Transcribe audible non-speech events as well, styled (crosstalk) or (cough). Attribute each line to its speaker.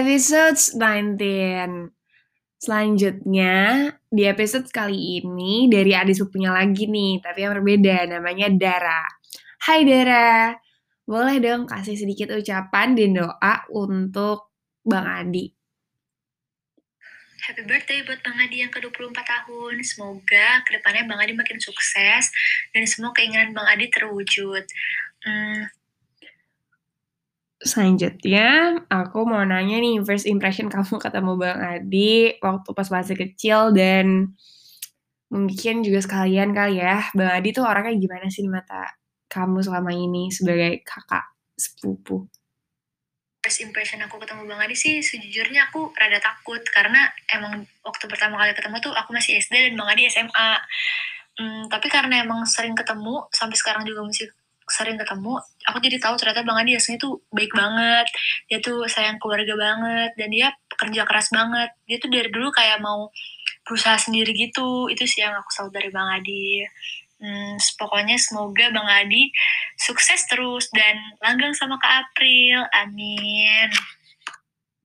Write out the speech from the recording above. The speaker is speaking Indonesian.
Speaker 1: episode 19. Selanjutnya, di episode kali ini dari adik sepupunya lagi nih, tapi yang berbeda, namanya Dara. Hai Dara, boleh dong kasih sedikit ucapan dan doa untuk Bang Adi.
Speaker 2: Happy birthday buat Bang Adi yang ke-24 tahun. Semoga ke depannya Bang Adi makin sukses dan semua keinginan Bang Adi terwujud. Hmm,
Speaker 1: Selanjutnya, aku mau nanya nih, first impression kamu (laughs) ketemu Bang Adi waktu pas masih kecil dan mungkin juga sekalian kali ya, Bang Adi tuh orangnya gimana sih di mata kamu selama ini sebagai kakak sepupu?
Speaker 2: first impression aku ketemu Bang Adi sih sejujurnya aku rada takut karena emang waktu pertama kali ketemu tuh aku masih SD dan Bang Adi SMA. Hmm, tapi karena emang sering ketemu sampai sekarang juga masih sering ketemu, aku jadi tahu ternyata Bang Adi aslinya tuh baik banget. Dia tuh sayang keluarga banget dan dia pekerja keras banget. Dia tuh dari dulu kayak mau berusaha sendiri gitu. Itu sih yang aku tahu dari Bang Adi. Hmm, pokoknya semoga Bang Adi sukses terus dan langgang sama Kak April. Amin.